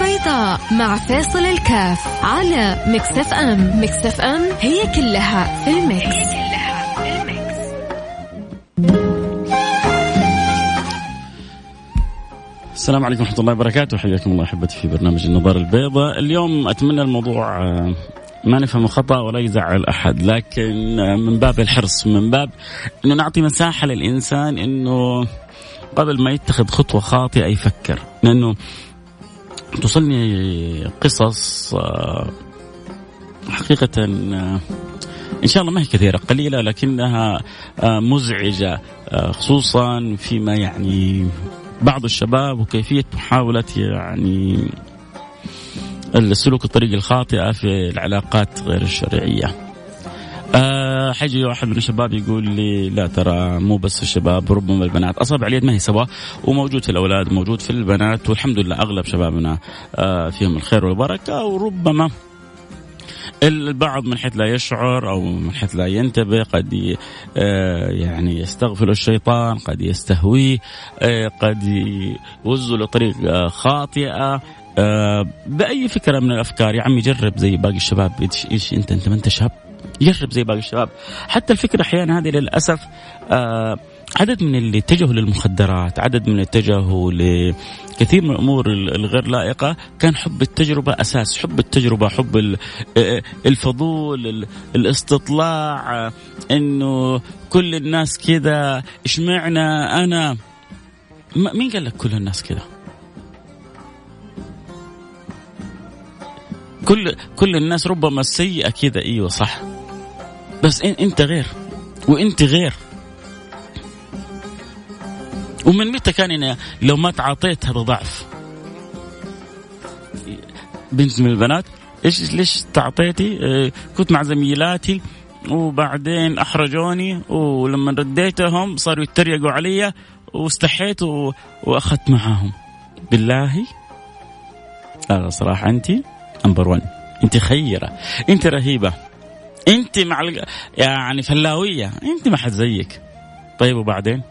البيضاء مع فيصل الكاف على Mix FM. Mix FM هي كلها في ال mix, هي كلها في ال mix. السلام عليكم ورحمة الله وبركاته. حياكم الله أحبتي في برنامج النظارة البيضاء. اليوم أتمنى الموضوع آه، ما نفهم خطأ ولا يزعل أحد لكن من باب الحرص من باب أنه نعطي مساحة للإنسان أنه قبل ما يتخذ خطوة خاطئة يفكر. لأنه توصلني قصص آه، حقيقة آه، إن شاء الله ما هي كثيرة قليلة لكنها آه، مزعجة خصوصا فيما يعني بعض الشباب وكيفية محاولة يعني السلوك الطريق الخاطئة في العلاقات غير الشرعية. أه حيجي واحد من الشباب يقول لي لا ترى مو بس الشباب ربما البنات. أصابع اليد ما هي سوا وموجود في الأولاد وموجود في البنات والحمد لله أغلب شبابنا أه فيهم الخير والبركة وربما البعض من حيث لا يشعر أو من حيث لا ينتبه قد آه، يعني يستغفل الشيطان قد يستهويه آه، قد يوزه لطريق آه، خاطئة بأي فكرة من الأفكار يا عمي جرب زي باقي الشباب إيش أنت أنت ما أنت شاب؟ جرب زي باقي الشباب. حتى الفكرة أحيانا هذه للأسف آه عدد من اللي اتجهوا للمخدرات عدد من اللي اتجهوا لكثير من الأمور الغير لائقة كان حب التجربة أساس حب التجربة حب آه، الفضول الاستطلاع إنه كل الناس كذا اشمعنى أنا؟ مين قال لك كل الناس كذا؟ كل كل الناس ربما السيئه كذا. إيوه صح. بس إنت غير. وإنت غير. ومن متى كان لو ما تعاطيت هذا ضعف بنت من البنات إيش ليش تعطيتي آه، كنت مع زميلاتي وبعدين أحرجوني ولما رديتهم صاروا يتريقوا علي واستحيت وأخذت معاهم. بالله. لا صراحة انت نمبر 1 انت خيرة. انت رهيبة. انت مع يعني فلاوية انت ما حد زيك. طيب وبعدين؟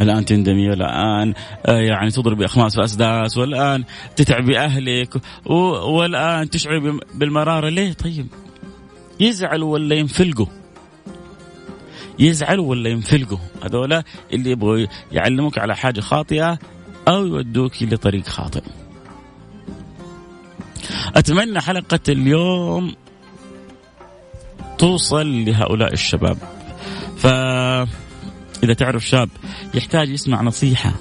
الآن تندمي والآن آه، يعني تضربي أخماس في اسداس والآن تتعبي أهلك والآن تشعري بالمرارة. ليه؟ طيب. يزعلوا ولا ينفلقوا يزعلوا ولا ينفلقوا هذولا اللي يبغوا يعلموك على حاجة خاطئة أو يودوك لطريق خاطئ. أتمنى حلقة اليوم توصل لهؤلاء الشباب ف إذا تعرف شاب يحتاج يسمع نصيحة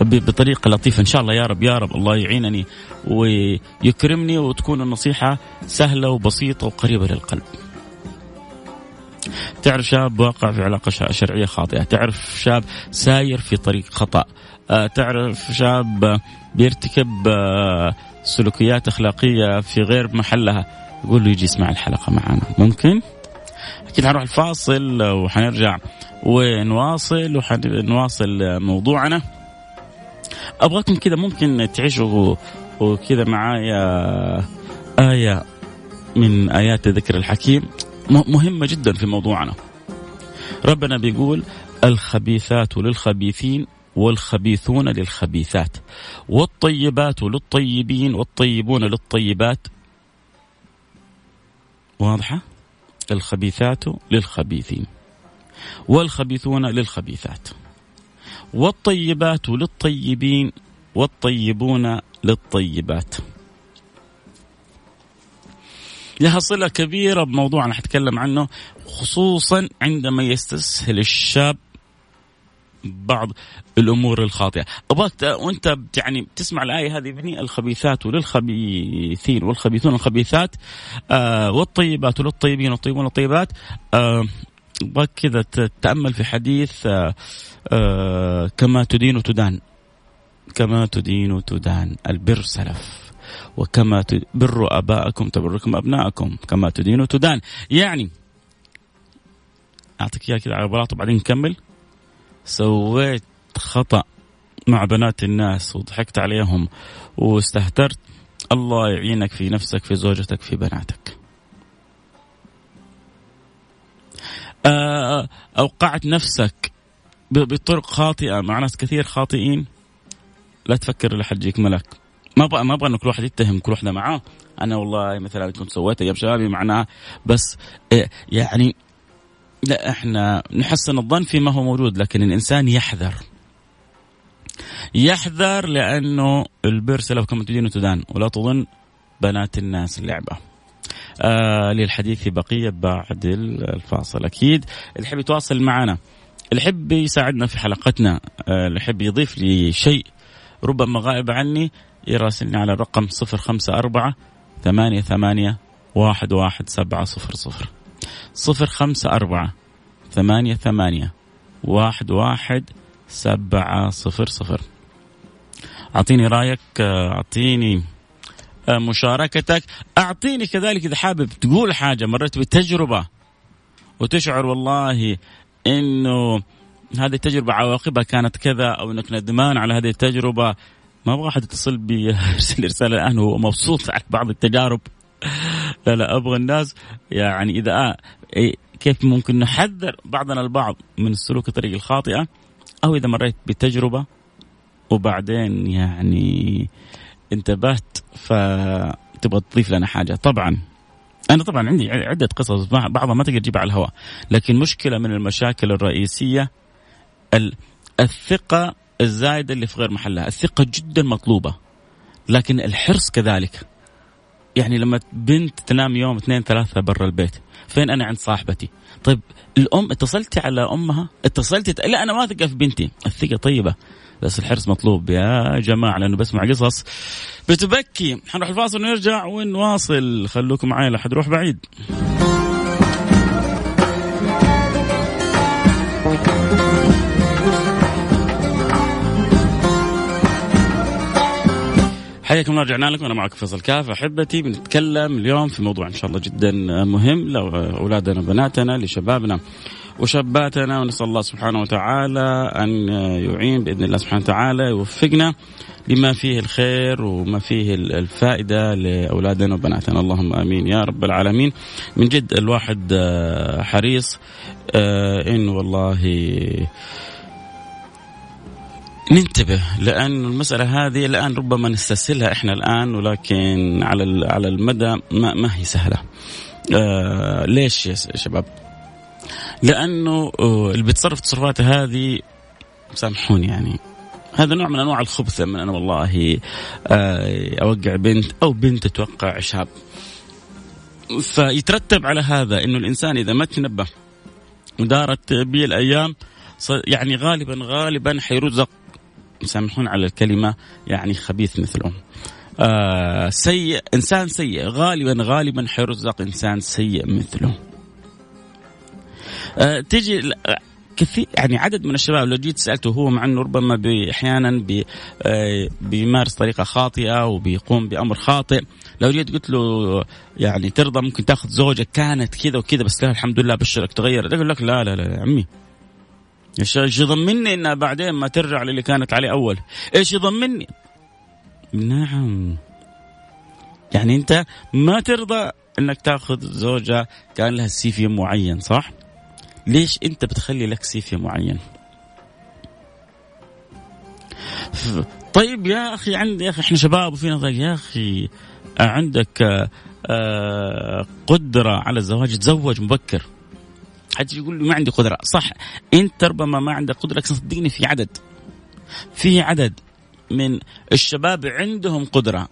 بطريقة لطيفة إن شاء الله يا رب يا رب الله يعينني ويكرمني وتكون النصيحة سهلة وبسيطة وقريبة للقلب. تعرف شاب واقع في علاقة شرعية خاطئة، تعرف شاب ساير في طريق خطأ، آه، تعرف شاب بيرتكب آه، سلوكيات أخلاقية في غير محلها، يقول له يجي يسمع الحلقة معنا، ممكن؟ أكيد حنروح الفاصل وحنرجع ونواصل وحنواصل موضوعنا. أبغاكم كذا ممكن تعيشوا وكذا معايا آية من آيات ذكر الحكيم. مهمة جدا في موضوعنا. ربنا بيقول الخبيثات للخبيثين والخبيثون للخبيثات والطيبات للطيبين والطيبون للطيبات واضحة؟ الخبيثات للخبيثين. والخبيثون للخبيثات. والطيبات للطيبين والطيبون للطيبات. لها صلة كبيرة بموضوعنا حتكلم عنه خصوصا عندما يستسهل الشاب بعض الأمور الخاطئة. أبغاك وأنت يعني تسمع الآية هذه بني الخبيثات للخبيثين والخبيثون الخبيثات آه والطيبات للطيبين والطيبون للطيبات آه أبغاك كذا تتامل في حديث آه آه كما تدين تدان. كما تدين تدان. البر سلف. وكما بر ابائكم تبركم ابنائكم كما تدين تدان. يعني أعطيك إياها كذا على بلاطه وبعدين نكمل. سويت خطأ مع بنات الناس وضحكت عليهم واستهترت. الله يعينك في نفسك في زوجتك في بناتك. آه، أوقعت نفسك بطرق خاطئة مع ناس كثير خاطئين؟ لا تفكر الا حجيك ملك. ما أبغى ما أبغى انه كل واحد يتهم كل واحدة معاه. أنا والله مثلا كنت سويت أيام شبابي معناها بس إيه، يعني لا إحنا نحسن الظن فيما هو موجود لكن الإنسان يحذر. يحذر لأنه البر سلف كما تدين تدان ولا تظن بنات الناس اللعبة. آه للحديث بقية بعد الفاصل. أكيد اللي يحب يتواصل معنا اللي يحب يساعدنا في حلقتنا آه اللي يحب يضيف لي شيء ربما غائب عني يراسلني على الرقم 054 ثمانية ثمانية واحد واحد سبعة صفر صفر. صفر خمسة أربعة ثمانية ثمانية واحد واحد سبعة صفر صفر. أعطيني رأيك أعطيني مشاركتك. أعطيني كذلك إذا حابب تقول حاجة مريت بتجربة وتشعر والله إنه هذه التجربة عواقبها كانت كذا أو إنك ندمان على هذه التجربة. ما أبغى أحد يتصل بي يرسل رسالة الآن هو مبسوط على بعض التجارب. لا لا أبغى الناس يعني إذا آه كيف ممكن نحذر بعضنا البعض من السلوك الطريق الخاطئة أو إذا مريت بتجربة وبعدين يعني انتبهت فتبغى تضيف لنا حاجة. طبعا أنا طبعا عندي عدة قصص بعضها ما تقدر تجيبها على الهواء لكن مشكلة من المشاكل الرئيسية الثقة الزايدة اللي في غير محلها. الثقة جدا مطلوبة لكن الحرص كذلك. يعني لما بنت تنام يوم اثنين ثلاثة برا البيت فين أنا عند صاحبتي؟ طيب الأم اتصلتي على أمها؟ اتصلتي لا أنا أثق في بنتي. الثقة طيبة بس الحرص مطلوب. يا جماعة لأنه بسمع قصص. بتبكي. حنروح الفاصل ونرجع ونواصل. خلوكم معي لا حد يروح بعيد. حياكم الله رجعنا لكم. أنا معكم فيصل كاف. أحبتي بنتكلم اليوم في موضوع إن شاء الله جدا مهم. لاولادنا وبناتنا لشبابنا وشاباتنا ونسأل الله سبحانه وتعالى أن يعين بإذن الله سبحانه وتعالى يوفقنا لما فيه الخير وما فيه الفائدة لأولادنا وبناتنا. اللهم آمين يا رب العالمين. من جد الواحد حريص آه، انه والله ننتبه لأن المسألة هذه الآن ربما نستسهلها إحنا الآن ولكن على على المدى ما, ما هي سهلة. آه ليش يا شباب؟ لأنه آه، اللي بيتصرف تصرفاته هذه سامحوني يعني هذا نوع من أنواع الخبث من أنا والله آه، أوقع بنت أو بنت توقع شاب. فيترتب على هذا إنه الإنسان إذا ما تنبه ودارت بي الأيام يعني غالبا غالبا حيرزق يسامحون على الكلمة يعني خبيث مثلهم. آه سيء إنسان سيء غالبا غالبا حيرزق إنسان سيء مثله. آه تجي كثير يعني عدد من الشباب لو جيت سألته هو مع إنه ربما أحيانا بي آه بيمارس طريقة خاطئة وبيقوم بأمر خاطئ لو جيت قلت له يعني ترضى ممكن تأخذ زوجة كانت كذا وكذا بس لا الحمد لله بشرك تغير يقول لك لا لا لا يا عمي إيش يضمني إنها بعدين ما ترجع للي كانت عليه أول؟ إيش يضمني نعم. يعني أنت ما ترضى إنك تأخذ زوجة كان لها سيفي معين صح؟ ليش أنت بتخلي لك سيفي معين؟ طيب يا أخي عندي يا أخي إحنا شباب وفينا طيب يا أخي عندك آه، قدرة على الزواج تزوج مبكر. حد يقول لي ما عندي قدرة. صح. انت ربما ما عندك قدرة لكن صدقني في عدد. في عدد من الشباب عندهم قدرة.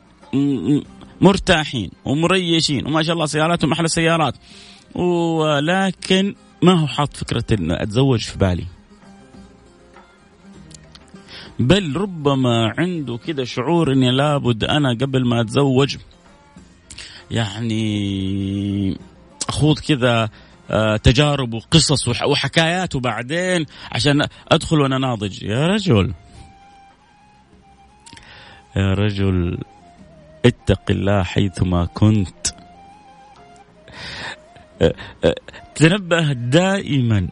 مرتاحين ومريشين. وما شاء الله سياراتهم أحلى سيارات ولكن ما هو حاط فكرة انه أتزوج في بالي؟ بل ربما عنده كذا شعور اني لابد أنا قبل ما أتزوج يعني أخوض كذا تجارب وقصص وحكايات وبعدين عشان أدخل وأنا ناضج. يا رجل. يا رجل اتق الله حيثما كنت. آه، آه، تنبه دائما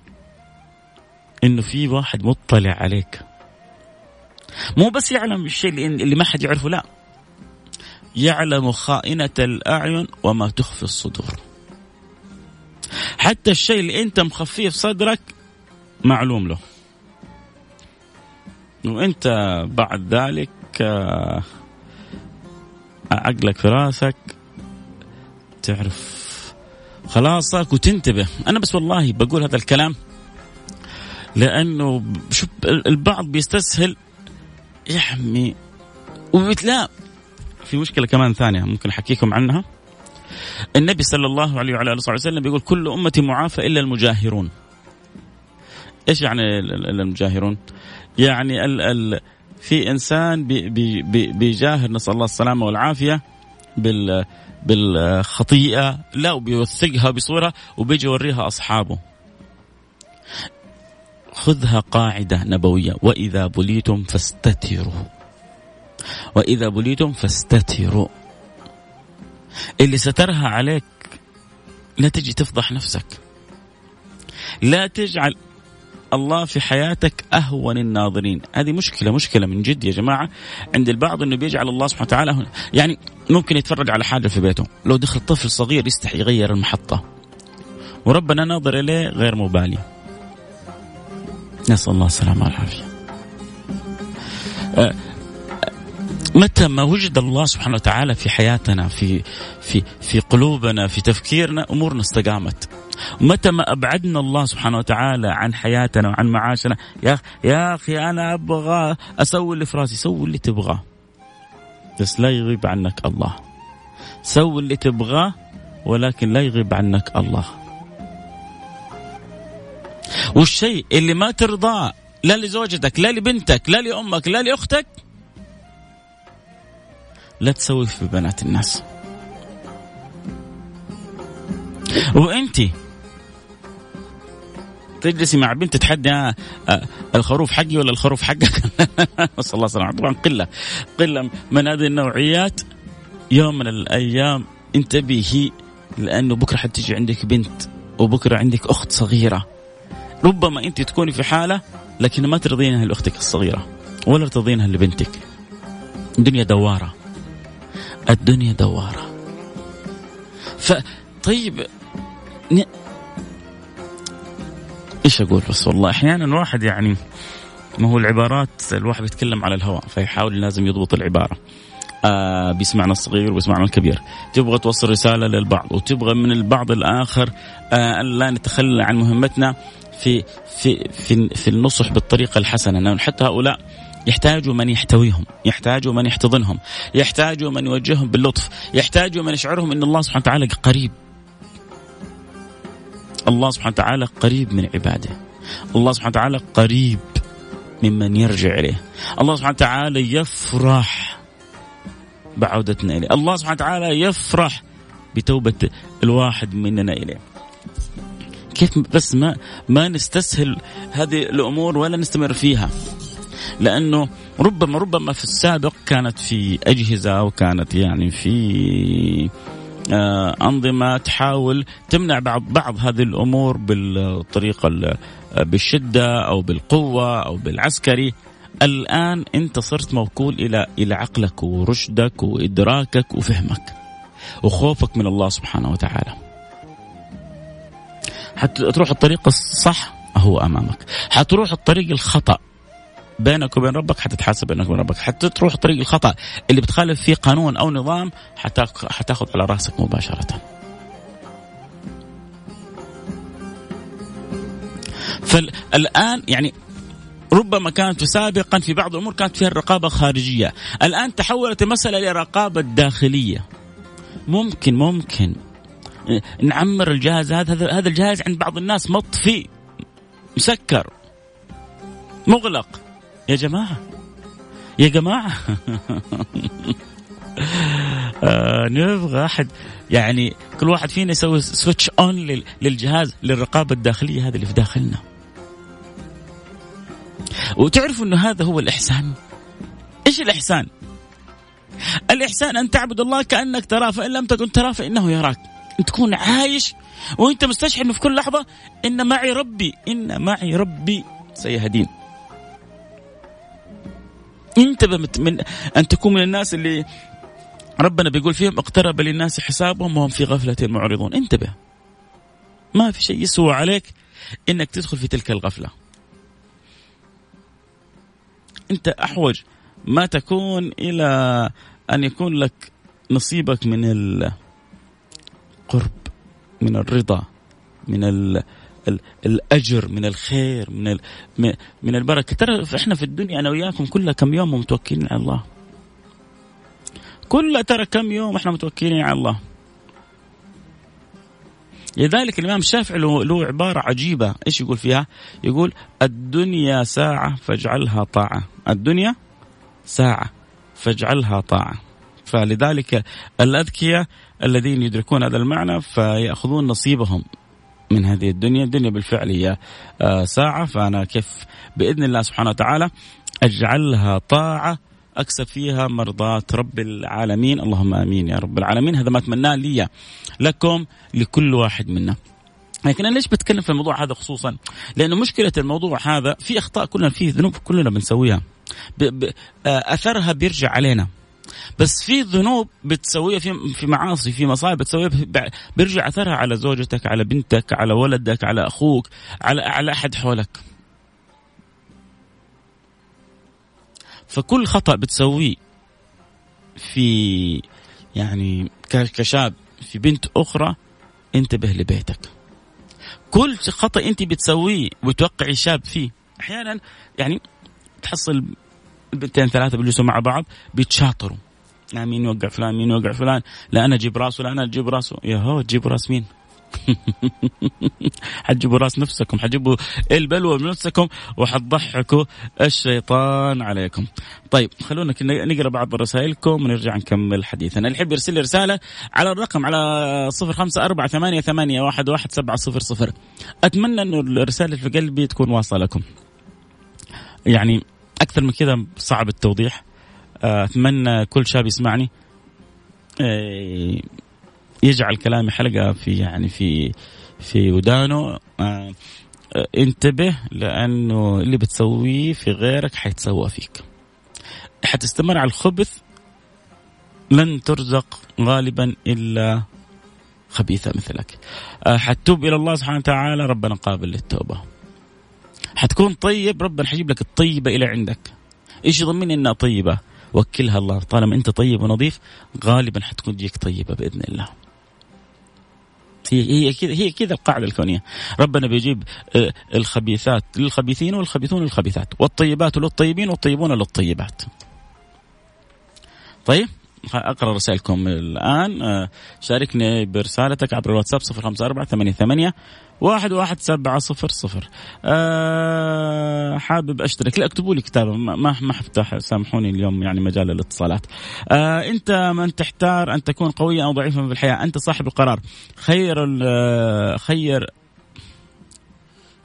إنه في واحد مطلع عليك. مو بس يعلم الشيء اللي ما حد يعرفه لا. يعلم خائنة الأعين وما تخفي الصدور. حتى الشيء اللي انت مخفيه في صدرك معلوم له. وانت بعد ذلك آه، عقلك في راسك تعرف خلاصك وتنتبه. أنا بس والله بقول هذا الكلام لأنه شوف البعض بيستسهل. يحمي وبتلاقي في مشكلة كمان ثانية ممكن أحكيكم عنها. النبي صلى الله عليه وعلى آله وسلم بيقول كل امتي معافى إلا المجاهرون. إيش يعني المجاهرون؟ يعني ال ال في إنسان بي بي بيجاهر نسأل الله السلامة والعافية بال بالخطيئة لا وبيوثقها بصورة وبيجي يوريها أصحابه. خذها قاعدة نبوية. وإذا بليتم فاستتروا. وإذا بليتم فاستتروا. اللي سترها عليك لا تجي تفضح نفسك. لا تجعل الله في حياتك أهون الناظرين. هذه مشكلة مشكلة من جد يا جماعة. عند البعض إنه بيجعل الله سبحانه وتعالى يعني ممكن يتفرج على حاجة في بيته. لو دخل طفل صغير يستحي يغير المحطة. وربنا ناظر إليه غير مبالي. نسأل الله السلامة والعافية. أه متى ما وجد الله سبحانه وتعالى في حياتنا في في في قلوبنا في تفكيرنا أمورنا استقامت. متى ما أبعدنا الله سبحانه وتعالى عن حياتنا وعن معاشنا يا يا أخي أنا أبغى أسوي اللي في راسي سوي اللي تبغاه. بس لا يغيب عنك الله. سوي اللي تبغاه ولكن لا يغيب عنك الله. والشيء اللي ما ترضاه لا لزوجتك لا لبنتك لا لأمك لا لأختك لا تسوي في بنات الناس. وانت تجلسي مع بنت تتحدى آه، الخروف حقي ولا الخروف حقك؟ نسال الله السلامه طبعا قلة قلة من هذه النوعيات. يوم من الأيام انتبهي لأنه بكرة حتيجي عندك بنت وبكرة عندك أخت صغيرة. ربما انت تكوني في حالة لكن ما ترضينها لأختك الصغيرة ولا ترضينها لبنتك. الدنيا دوارة. الدنيا دوارة. فطيب إيش أقول بس والله أحيانا الواحد يعني ما هو العبارات الواحد بيتكلم على الهواء فيحاول لازم يضبط العبارة. آه بيسمعنا الصغير وبيسمعنا الكبير. تبغى توصل رسالة للبعض وتبغى من البعض الآخر آه لا نتخلى عن مهمتنا في في في, في النصح بالطريقة الحسنة. حتى هؤلاء يحتاجوا من يحتويهم يحتاجوا من يحتضنهم يحتاجوا من يوجههم باللطف يحتاجوا من يشعرهم أن الله سبحانه وتعالى قريب. الله سبحانه وتعالى قريب من عباده. الله سبحانه وتعالى قريب ممن يرجع إليه. الله سبحانه وتعالى يفرح بعودتنا إليه. الله سبحانه وتعالى يفرح بتوبة الواحد مننا إليه. كيف بس ما ما نستسهل هذه الأمور ولا نستمر فيها. لأنه ربما ربما في السابق كانت في أجهزة وكانت يعني في آه، أنظمة تحاول تمنع بعض بعض هذه الأمور بالطريقة بالشدة أو بالقوة أو بالعسكري. الآن أنت صرت موكول إلى إلى عقلك ورشدك وإدراكك وفهمك وخوفك من الله سبحانه وتعالى. حتروح الطريق الصح هو أمامك. حتروح الطريق الخطأ بينك وبين ربك حتتحاسب بينك وبين ربك. حتى تروح طريق الخطأ اللي بتخالف فيه قانون أو نظام حتاخذ على رأسك مباشرة. فالآن يعني ربما كانت سابقا في بعض الأمور كانت فيها الرقابة خارجية، الآن تحولت المسألة إلى رقابة داخلية. ممكن ممكن. نعمر الجهاز هذا هذا الجهاز عند بعض الناس مطفي مسكر مغلق. يا جماعة يا جماعة. آه نبغى أحد يعني كل واحد فينا يسوي سويتش أون للجهاز للرقابة الداخلية هذا اللي في داخلنا. وتعرفوا أنه هذا هو الإحسان؟ إيش الإحسان؟ الإحسان أن تعبد الله كأنك تراه فإن لم تكن تراه فإنه يراك. أن تكون عايش وأنت مستشعر أنه في كل لحظة إن معي ربي إن معي ربي سيهدين. انتبه من أن تكون من الناس اللي ربنا بيقول فيهم اقترب للناس حسابهم وهم في غفلة معرضون. انتبه. ما في شيء يسوى عليك إنك تدخل في تلك الغفلة. انت أحوج ما تكون إلى أن يكون لك نصيبك من القرب من الرضا من ال الأجر من الخير من من البركة. ترى إحنا في الدنيا أنا وياكم كلها كم يوم متوكلين على الله. كلها ترى كم يوم إحنا متوكلين على الله. لذلك الإمام الشافعي له عبارة عجيبة. إيش يقول فيها؟ يقول الدنيا ساعة فاجعلها طاعة، الدنيا ساعة فاجعلها طاعة. فلذلك الأذكياء الذين يدركون هذا المعنى فيأخذون نصيبهم. من هذه الدنيا، الدنيا بالفعل هي آه، ساعة فأنا كيف بإذن الله سبحانه وتعالى أجعلها طاعة أكسب فيها مرضات رب العالمين اللهم آمين يا رب العالمين هذا ما أتمناه لي لكم لكل واحد منا لكن أنا ليش بتكلم في الموضوع هذا خصوصا؟ لأنه مشكلة الموضوع هذا في أخطاء كلنا فيه ذنوب كلنا بنسويها. ب... ب... آه، أثرها بيرجع علينا. بس في ذنوب بتسويها في في معاصي في مصائب بتسويها بيرجع أثرها على زوجتك على بنتك على ولدك على أخوك على على أحد حولك. فكل خطأ بتسويه في يعني كشاب في بنت أخرى انتبه لبيتك كل خطأ أنت بتسويه وتوقعي شاب فيه أحيانا يعني تحصل البنتين ثلاثة بيجلسوا مع بعض بيتشاطروا. مين يوقع فلان؟ مين يوقع فلان؟ لا أنا أجيب راسه لا أنا أجيب راسه. يا هو تجيب راس مين؟ حتجيبوا راس نفسكم حتجيبوا البلوى بنفسكم وحتضحكوا الشيطان عليكم. طيب خلونا نقرأ بعض رسائلكم ونرجع نكمل حديثنا. اللي يحب يرسل لي رسالة على الرقم على صفر خمسة أربعة ثمانية, ثمانية واحد, واحد سبعة صفر صفر. أتمنى أنه الرسالة في قلبي تكون واصلة لكم. يعني أكثر من كذا صعب التوضيح. أتمنى كل شاب يسمعني. آه، يجعل كلامي حلقة في يعني في في ودانه. آه انتبه لأنه اللي بتسويه في غيرك حيتسوى فيك. حتستمر على الخبث لن ترزق غالبا إلا خبيثة مثلك. آه حتوب إلى الله سبحانه وتعالى. ربنا قابل للتوبة. حتكون طيب ربنا حيجيب لك الطيبة إلى عندك. إيش يضمني إنها طيبة؟ وكلها الله طالما أنت طيب ونظيف غالبا حتكون تجيك طيبة بإذن الله. هي هي كذا هي كذا القاعدة الكونية. ربنا بيجيب آه، الخبيثات للخبيثين والخبيثون للخبيثات والطيبات للطيبين والطيبون للطيبات. طيب؟ أقرأ رسائلكم الآن. آه، شاركني برسالتك عبر الواتساب 054 88 واحد واحد سبعة صفر صفر. أه حابب أشترك. لا اكتبوا لي كتابة. ما ما حفتح سامحوني اليوم يعني مجال الاتصالات. أه أنت من تحتار أن تكون قويا أو ضعيفا في الحياة. أنت صاحب القرار. خير آه، خير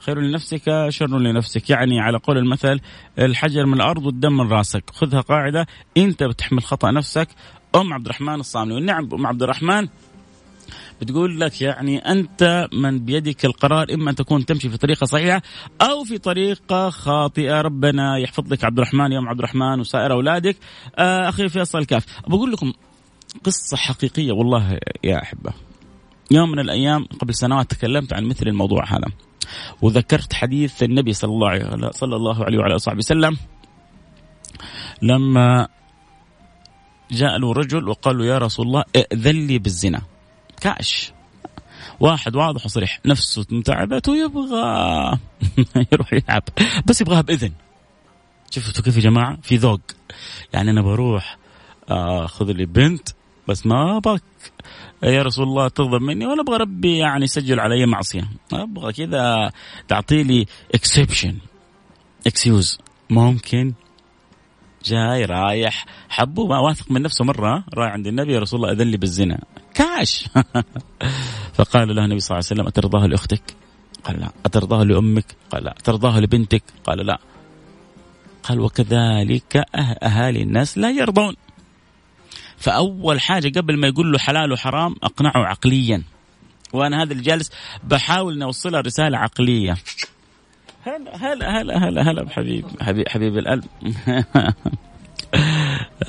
خير لنفسك شر لنفسك. يعني على قول المثل الحجر من الأرض والدم من راسك. خذها قاعدة إنت بتحمل خطأ نفسك. أم عبد الرحمن الصاملي. والنعم أم عبد الرحمن. بتقول لك يعني أنت من بيدك القرار إما أن تكون تمشي في طريقة صحيحة أو في طريقة خاطئة. ربنا يحفظ لك عبد الرحمن يوم عبد الرحمن وسائر أولادك. آه أخي فيصل الكاف بقول لكم قصة حقيقية والله يا أحبة. يوم من الأيام قبل سنوات تكلمت عن مثل الموضوع هذا. وذكرت حديث النبي صلى الله عليه صلى الله عليه وعلى اله وسلم لما جاء له رجل وقال له يا رسول الله ائذن لي بالزنا. كاش. واحد واضح وصريح. نفسه متعبت ويبغى يروح يلعب. بس يبغاها بإذن. شفتوا كيف يا جماعة؟ في ذوق. يعني أنا بروح اخذ لي بنت بس ما أبغاك. يا رسول الله تغضب مني ولا أبغى ربي يعني يسجل علي معصية. أبغى كذا تعطي لي exception excuse ممكن. جاي رايح. حبه ما واثق من نفسه مرة رايح عند النبي يا رسول الله أذن لي بالزنا. كاش. فقال له النبي صلى الله عليه وسلم أترضاه لأختك؟ قال لا. أترضاه لأمك؟ قال لا. أترضاه لبنتك؟ قال لا. قال وكذلك أه-، أهالي الناس لا يرضون. فأول حاجة قبل ما يقول له حلال وحرام أقنعه عقليا. وأنا هذا اللي جالس بحاول أن أوصلها رسالة عقلية. هلا هلا هلا هلا هلا بحبيب حبيب حبيب القلب.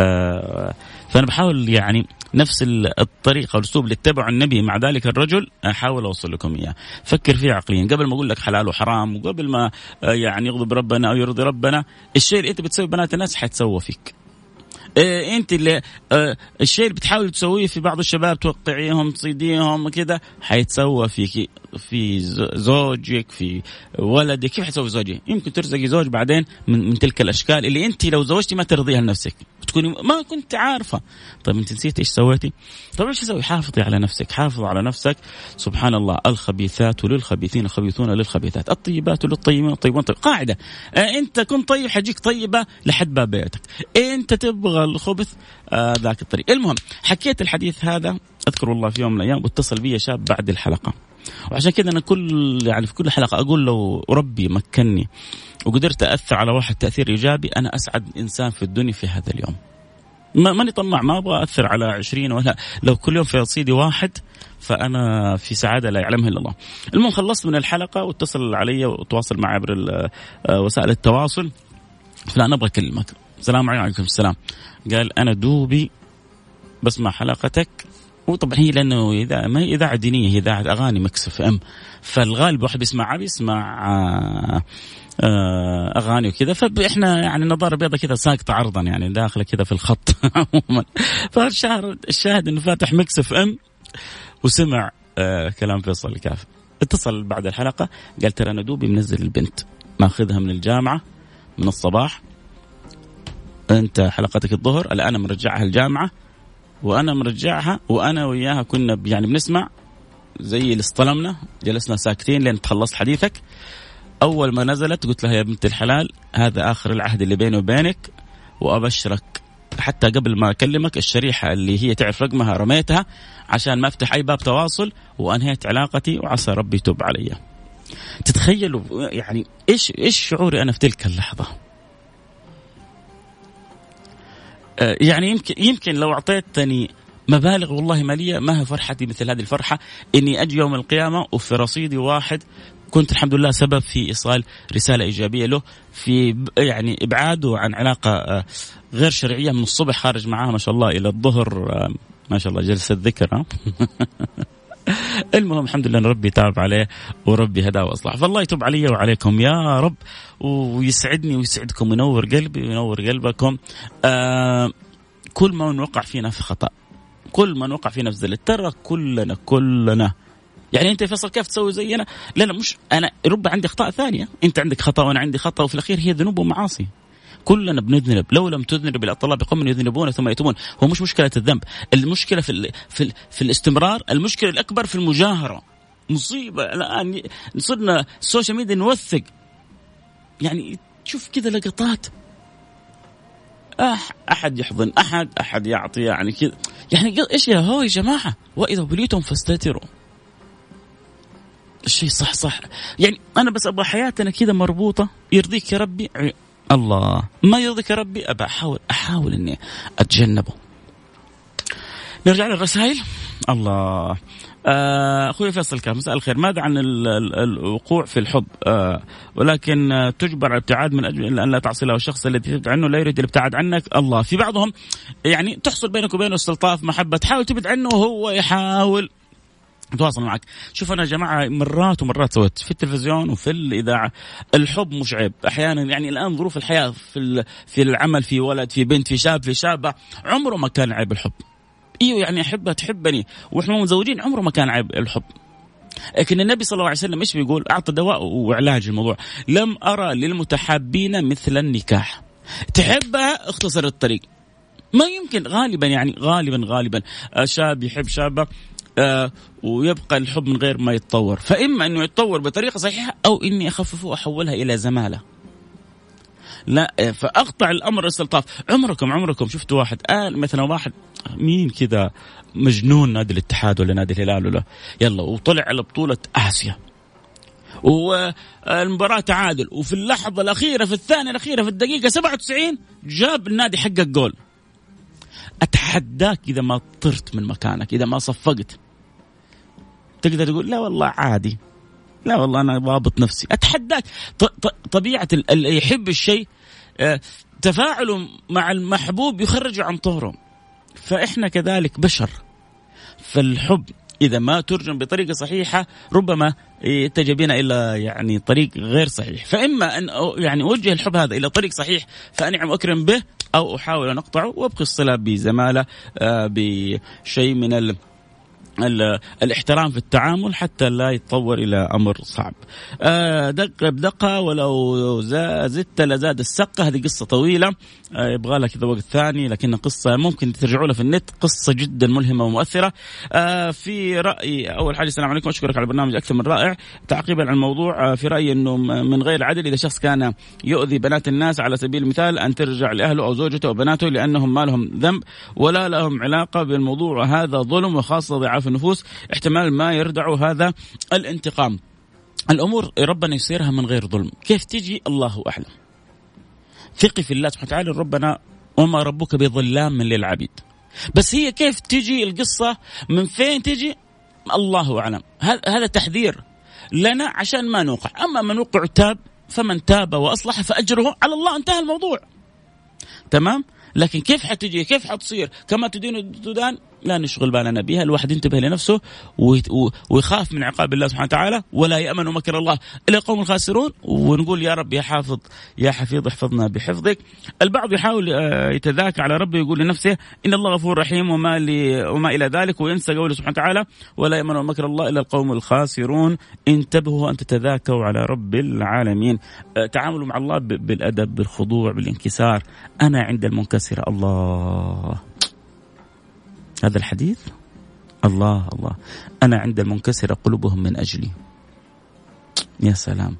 آه، فأنا بحاول يعني نفس الطريقة والاسلوب اللي اتبعه النبي مع ذلك الرجل أحاول أوصل لكم إياه. فكر فيه عقليا. قبل ما أقول لك حلال وحرام وقبل ما آه، يعني يغضب ربنا أو يرضي ربنا الشيء اللي أنت بتسوي بنات الناس حيتسوى فيك. إيه أنت اللي آه الشيء اللي بتحاول تسويه في بعض الشباب توقعيهم تصيديهم كذا حيتسوى فيك في زوجك في ولدك كيف حتسوي زوجي يمكن ترزقي زوج بعدين من, من تلك الأشكال اللي أنت لو زوجتي ما ترضيها لنفسك. تكوني ما كنت عارفة. طيب أنت نسيت إيش سويتي؟ طيب إيش تسوي؟ حافظي على نفسك حافظ على نفسك. سبحان الله الخبيثات للخبيثين الخبيثون للخبيثات. الطيبات للطيبين الطيبون طيب. قاعدة. آه أنت كن طيب حجيك طيبة لحد باب بيتك. أنت تبغى الخبث آه ذاك الطريق. المهم حكيت الحديث هذا أذكر الله في يوم من الأيام واتصل بي شاب بعد الحلقة. وعشان كذا أنا كل يعني في كل حلقة أقول لو ربي مكنني وقدرت أثر على واحد تأثير إيجابي أنا أسعد إنسان في الدنيا في هذا اليوم. ما ماني طماع ما أبغى أثر على عشرين ولا لو كل يوم في رصيدي واحد فأنا في سعادة لا يعلمها إلا الله. المهم خلصت من الحلقة واتصل علي وتواصل معي عبر آه، وسائل التواصل فلان أبغى أكلمك. السلام عليكم السلام. قال أنا دوبي بسمع حلقتك وطبعا هي لأنه إذا ما هي إذاعة دينية هي إذاعة أغاني Mix FM فالغالب واحد بيسمع بيسمع آه آه أغاني وكذا. فإحنا يعني النظاره بيضة كذا ساقطة عرضا يعني داخلة كذا في الخط عموما. فالشهر الشاهد إنه فاتح Mix FM وسمع آه كلام فيصل الكاف. اتصل بعد الحلقة قال ترى أنا دوبي منزل البنت ماخذها من الجامعة من الصباح. أنت حلقتك الظهر الآن مرجعها الجامعة. وأنا مرجعها وأنا وياها كنا يعني بنسمع زي اللي اصطلمنا جلسنا ساكتين لين تخلصت حديثك أول ما نزلت قلت لها يا بنت الحلال هذا آخر العهد اللي بيني وبينك وأبشرك حتى قبل ما أكلمك الشريحة اللي هي تعرف رقمها رميتها عشان ما أفتح أي باب تواصل وأنهيت علاقتي وعسى ربي يتوب علي. تتخيلوا يعني إيش إيش شعوري أنا في تلك اللحظة؟ يعني يمكن يمكن لو أعطيتني مبالغ والله مالية ما هي فرحتي مثل هذه الفرحة؟ إني أجي يوم القيامة وفي رصيدي واحد كنت الحمد لله سبب في إيصال رسالة إيجابية له في يعني إبعاده عن علاقة آه، غير شرعية من الصبح خارج معاها ما شاء الله إلى الظهر آه، ما شاء الله جلسة ذكر المهم الحمد لله ربي تاب عليه وربي هداه واصلح فالله يتوب علي وعليكم يا رب ويسعدني ويسعدكم وينور قلبي وينور قلبكم آه كل ما نوقع فينا في خطأ كل ما نوقع فينا في زلة ترى كلنا كلنا يعني أنت فيصل كيف تسوي زينا؟ لا لا مش أنا رب عندي اخطاء ثانية، أنت عندك خطأ وأنا عندي خطأ وفي الأخير هي ذنوب ومعاصي. كلنا بنذنب لو لم تذنب الله بقوم يذنبون ثم يتوبون. هو مش مشكلة الذنب المشكلة في في, في الاستمرار المشكلة الأكبر في المجاهرة. مصيبة الآن صرنا ال social media نوثق. يعني تشوف كذا لقطات. أحد يحضن أحد أحد يعطي يعني كذا. يعني إيش يا هو يا جماعة؟ وإذا بليتم فاستتروا. الشيء صح صح. يعني أنا بس أبغى حياتنا كذا مربوطة يرضيك يا ربي. الله. ما يرضيك يا ربي؟ ابى احاول أحاول إني أتجنبه. نرجع للرسائل. الله. آه، أخوي فيصل كان مساء الخير. ماذا عن الوقوع في الحب؟ آه ولكن تجبر على الابتعاد من أجل أن لا تعصي له الشخص الذي تبعد عنه لا يريد الابتعاد عنك. الله. في بعضهم يعني تحصل بينك وبينه استلطاف محبة تحاول تبعد عنه وهو يحاول. تواصل معك. شوف أنا يا جماعة مرات ومرات سويت في التلفزيون وفي الإذاعة. الحب مش عيب. أحيانا يعني الآن ظروف الحياة في في العمل في ولد في بنت في شاب في شابة عمره ما كان عيب الحب. إيوه يعني أحبها تحبني. وإحنا متزوجين عمره ما كان عيب الحب. لكن النبي صلى الله عليه وسلم إيش بيقول؟ أعطى دواء وعلاج الموضوع، لم أرى للمتحابين مثل النكاح. تحبها؟ اختصر الطريق. ما يمكن. غالبا يعني غالبا غالبا. شاب يحب شابة. آه ويبقى الحب من غير ما يتطور. فإما أنه يتطور بطريقة صحيحة أو إني أخففه وأحولها إلى زمالة. لا آه، فأقطع الأمر استلطاف. عمركم عمركم شفتوا واحد؟ آه مثلا واحد مين كذا مجنون نادي الاتحاد ولا نادي الهلال ولا؟ يلا وطلع على بطولة آسيا. والمباراة تعادل. وفي اللحظة الأخيرة في الثانية الأخيرة في الدقيقة 97 جاب النادي حقك جول. أتحداك إذا ما طرت من مكانك إذا ما صفقت. تقدر تقول لا والله عادي. لا والله أنا ضابط نفسي. أتحداك. طبيعة اللي يحب الشيء آه، تفاعله مع المحبوب يخرجه عن طوره فإحنا كذلك بشر. فالحب إذا ما ترجم بطريقة صحيحة ربما يتجه بنا إلى يعني طريق غير صحيح، فإما أن يعني أوجه الحب هذا إلى طريق صحيح فأنعم واكرم به أو أحاول أن أقطعه وأبقي الصله بزمالة آه، بشيء من ال الاحترام في التعامل حتى لا يتطور إلى أمر صعب. آه، دق بدقة ولو زدت لزاد السقة هذه قصة طويلة آه، يبغى لها كذا وقت ثاني لكن قصة ممكن ترجعوا لها في النت قصة جدا ملهمة ومؤثرة. آه، في رايي أول حاجة السلام عليكم أشكرك على البرنامج أكثر من رائع. تعقيبا على الموضوع في رايي إنه من غير عدل إذا شخص كان يؤذي بنات الناس على سبيل المثال أن ترجع لأهله أو زوجته أو بناته لأنهم ما لهم ذنب ولا لهم علاقة بالموضوع هذا ظلم وخاصة ضعاف في النفوس احتمال ما يردعوا هذا الانتقام. الأمور ربنا يسيرها من غير ظلم. كيف تجي؟ الله أعلم. ثقي في الله سبحانه وتعالى ربنا وما ربك بظلام للعبيد. بس هي كيف تجي؟ القصة من فين تجي؟ الله أعلم. هذا تحذير لنا عشان ما نوقع. أما من وقع تاب فمن تاب وأصلح فأجره على الله. انتهى الموضوع. تمام؟ لكن كيف حتجي؟ كيف حتصير؟ كما تدين تدان لا نشغل بالنا بها الواحد ينتبه لنفسه ويخاف من عقاب الله سبحانه وتعالى ولا يأمن مكر الله إلا قوم الخاسرون ونقول يا رب يا حافظ يا حفيظ احفظنا بحفظك. البعض يحاول آه، يتذاكى على ربه يقول لنفسه إن الله غفور رحيم وما, لي وما إلى ذلك وينسى قوله سبحانه وتعالى ولا يأمن مكر الله إلا القوم الخاسرون. انتبهوا أن تتذاكوا على رب العالمين. آه، تعاملوا مع الله بالأدب بالخضوع بالانكسار. أنا عند المنكسر الله. هذا الحديث؟ الله الله. أنا عند المنكسرة قلوبهم من أجلي. يا سلام.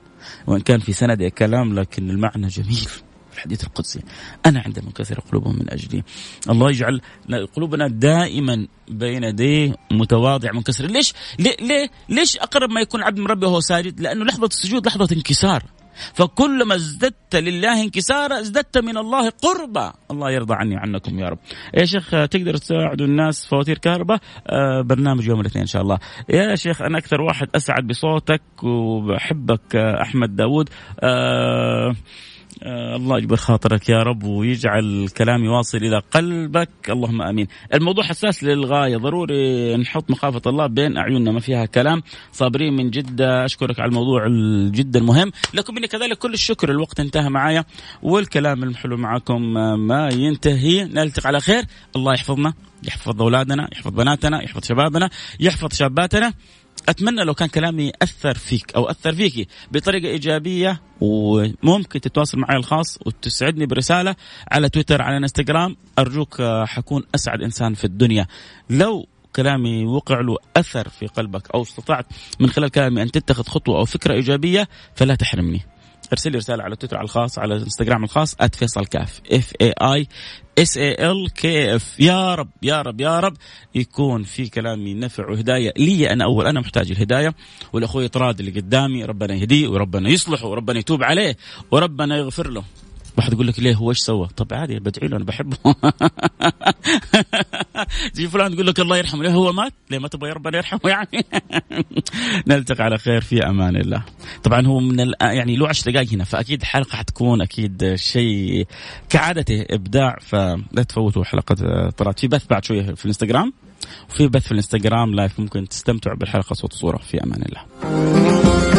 وإن كان في سند كلام لكن المعنى جميل الحديث القدسي. أنا عند المنكسرة قلوبهم من أجلي. الله يجعل قلوبنا دائما بين يديه متواضع منكسر. ليش؟ ليه, ليه ليش أقرب ما يكون عبد من ربه وهو ساجد؟ لأنه لحظة السجود لحظة انكسار. فكلما ازددت لله انكسارا ازددت من الله قربا. الله يرضى عني عنكم يا رب. يا شيخ تقدر تساعدوا الناس فواتير كهرباء؟ آه برنامج يوم الاثنين إن شاء الله. يا شيخ أنا أكثر واحد أسعد بصوتك وبحبك آه أحمد داود آه آه الله يجبر خاطرك يا رب ويجعل كلامي واصل إلى قلبك. اللهم آمين. الموضوع حساس للغاية. ضروري نحط مخافة الله بين أعيننا ما فيها كلام. صابرين من جدة. أشكرك على الموضوع جدا مهم لكم مني كذلك كل الشكر. الوقت انتهى معايا والكلام الحلو معكم ما ينتهي. نلتقي على خير. الله يحفظنا يحفظ أولادنا يحفظ بناتنا يحفظ شبابنا يحفظ شاباتنا. أتمنى لو كان كلامي اثر فيك أو أثر فيكي بطريقة إيجابية وممكن تتواصل معي الخاص وتسعدني برسالة على تويتر على إنستغرام. أرجوك آه، حكون أسعد إنسان في الدنيا. لو كلامي وقع له أثر في قلبك أو استطعت من خلال كلامي أن تتخذ خطوة أو فكرة إيجابية فلا تحرمني. ارسل لي رسالة على تويتر على الخاص على الانستغرام الخاص @فيصل كاف F A I S A L K F يا رب يا رب يا رب يكون في كلامي نفع وهداية. لي أنا أول أنا محتاج الهداية والأخوي طراد اللي قدامي ربنا يهديه وربنا يصلحه وربنا يتوب عليه وربنا يغفر له. واحد يقول لك ليه هو إيش سوى؟ طب عادي بدعي له أنا بحبه تجي فلان يقول لك الله يرحمه ليه هو مات؟ ليه ما تبغى ربنا يرحمه يعني؟ نلتقي على خير في أمان الله. طبعا هو من يعني له 10 دقائق هنا فأكيد حلقة حتكون أكيد شيء كعادته إبداع فلا تفوتوا حلقة طلعت في بث بعد شوية في الإنستغرام وفي بث في الإنستغرام لايف ممكن تستمتعوا بالحلقة صوت وصورة في أمان الله.